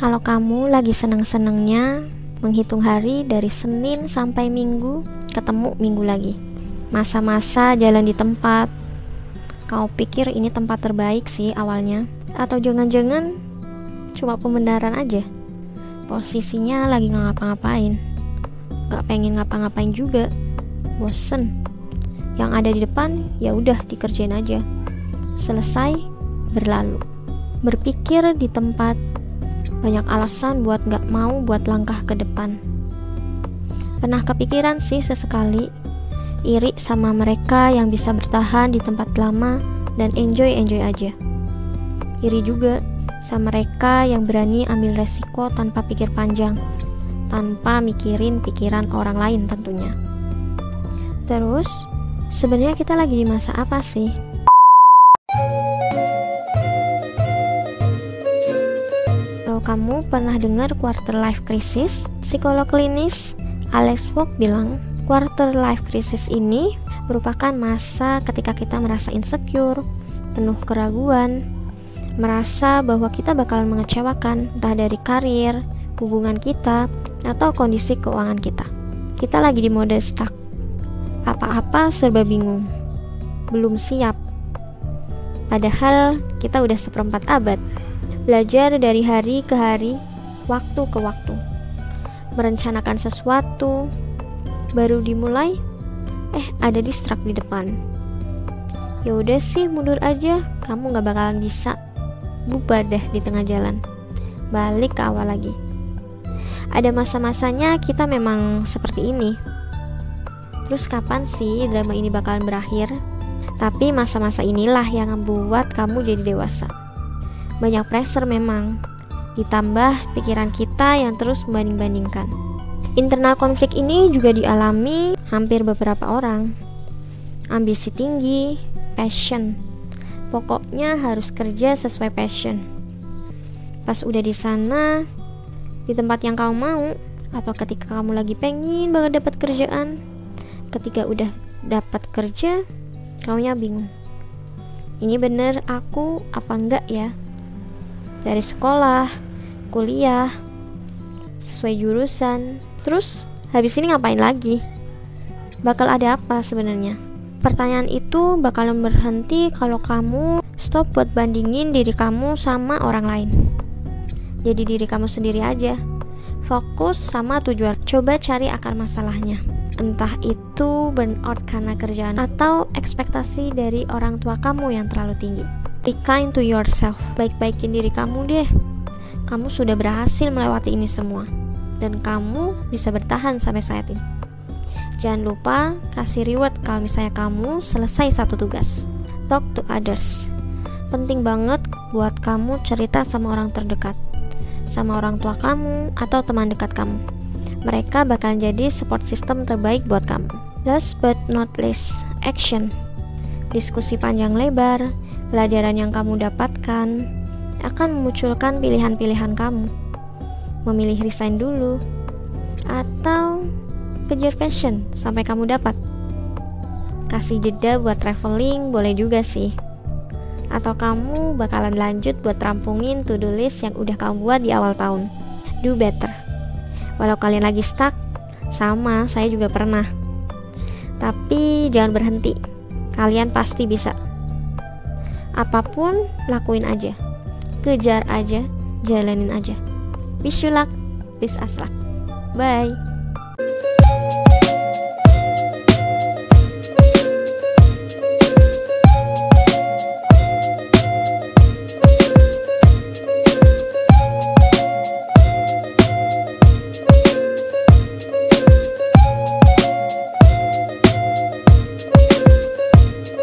Kalau kamu lagi seneng-senengnya menghitung hari dari Senin sampai Minggu, ketemu Minggu lagi. Masa-masa jalan di tempat. Kau pikir ini tempat terbaik sih awalnya? Atau jangan-jangan cuma pembenaran aja? Posisinya lagi ngapa-ngapain. Gak pengen ngapa-ngapain juga. Bosen. Yang ada di depan ya udah dikerjain aja. Selesai, berlalu. Berpikir di tempat banyak alasan buat gak mau buat langkah ke depan. Pernah kepikiran sih sesekali iri sama mereka yang bisa bertahan di tempat lama dan enjoy-enjoy aja. Iri juga sama mereka yang berani ambil resiko tanpa pikir panjang, tanpa mikirin pikiran orang lain tentunya. Terus, sebenarnya kita lagi di masa apa sih? Kamu pernah dengar quarter life crisis, psikolog klinis Alex Fogg bilang, quarter life crisis ini merupakan masa ketika kita merasa insecure, penuh keraguan, merasa bahwa kita bakalan mengecewakan entah dari karir, hubungan kita, atau kondisi keuangan kita. Kita lagi di mode stuck. Apa-apa serba bingung. Belum siap. Padahal kita udah seperempat abad belajar dari hari ke hari, waktu ke waktu, merencanakan sesuatu, baru dimulai, eh ada distrak di depan. Ya udah sih mundur aja, kamu gak bakalan bisa. Bubar deh di tengah jalan. Balik ke awal lagi. Ada masa-masanya kita memang seperti ini. Terus kapan sih drama ini bakalan berakhir? Tapi masa-masa inilah yang membuat kamu jadi dewasa banyak pressure memang. Ditambah pikiran kita yang terus membanding-bandingkan. Internal konflik ini juga dialami hampir beberapa orang. Ambisi tinggi, passion. Pokoknya harus kerja sesuai passion. Pas udah di sana, di tempat yang kamu mau, atau ketika kamu lagi pengen banget dapat kerjaan, ketika udah dapat kerja, kamunya bingung. Ini bener aku apa enggak ya? Dari sekolah, kuliah, sesuai jurusan. Terus habis ini ngapain lagi? Bakal ada apa sebenarnya? Pertanyaan itu bakal berhenti kalau kamu stop buat bandingin diri kamu sama orang lain. Jadi diri kamu sendiri aja. Fokus sama tujuan. Coba cari akar masalahnya. Entah itu burnout karena kerjaan atau ekspektasi dari orang tua kamu yang terlalu tinggi. Be kind to yourself. Baik-baikin diri kamu deh. Kamu sudah berhasil melewati ini semua. Dan kamu bisa bertahan sampai saat ini. Jangan lupa kasih reward kalau misalnya kamu selesai satu tugas. Talk to others. Penting banget buat kamu cerita sama orang terdekat. Sama orang tua kamu atau teman dekat kamu. Mereka bakal jadi support system terbaik buat kamu. Last but not least, action. Diskusi panjang lebar, Pelajaran yang kamu dapatkan akan memunculkan pilihan-pilihan kamu. Memilih resign dulu atau kejar passion sampai kamu dapat. Kasih jeda buat traveling boleh juga sih. Atau kamu bakalan lanjut buat rampungin to-do list yang udah kamu buat di awal tahun. Do better. Walau kalian lagi stuck, sama saya juga pernah. Tapi jangan berhenti. Kalian pasti bisa. Apa pun lakuin aja. Kejar aja jalanin aja. Wish you luck. Peace aslak bye